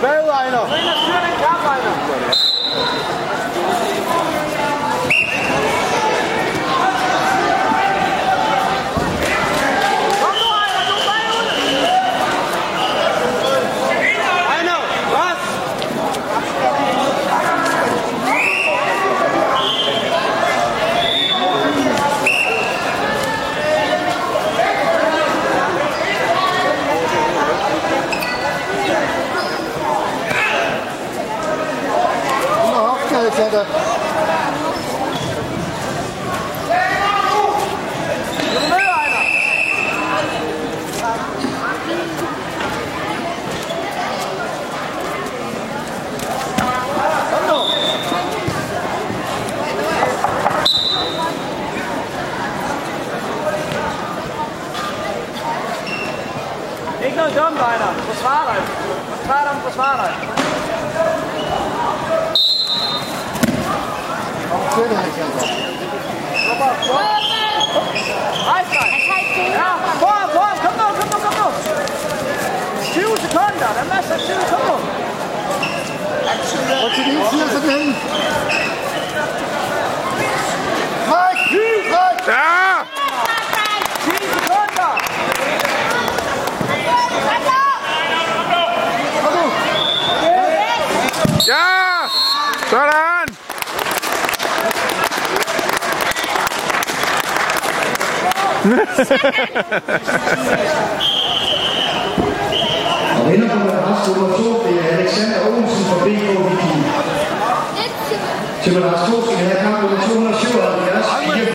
Very line up. verder. Ik nou dan bijna, voor zwaarheid. Waarom voor zwaarheid? Der er masser af tid. Kom nu. Og til din side, så den. Træk! Træk! Ja! 10 sekunder. Ja! Sådan! Og vinder på madras nummer 2, det er Alexander Olsen fra BK Viking. Til madras 2 skal vi have kamp nummer 277,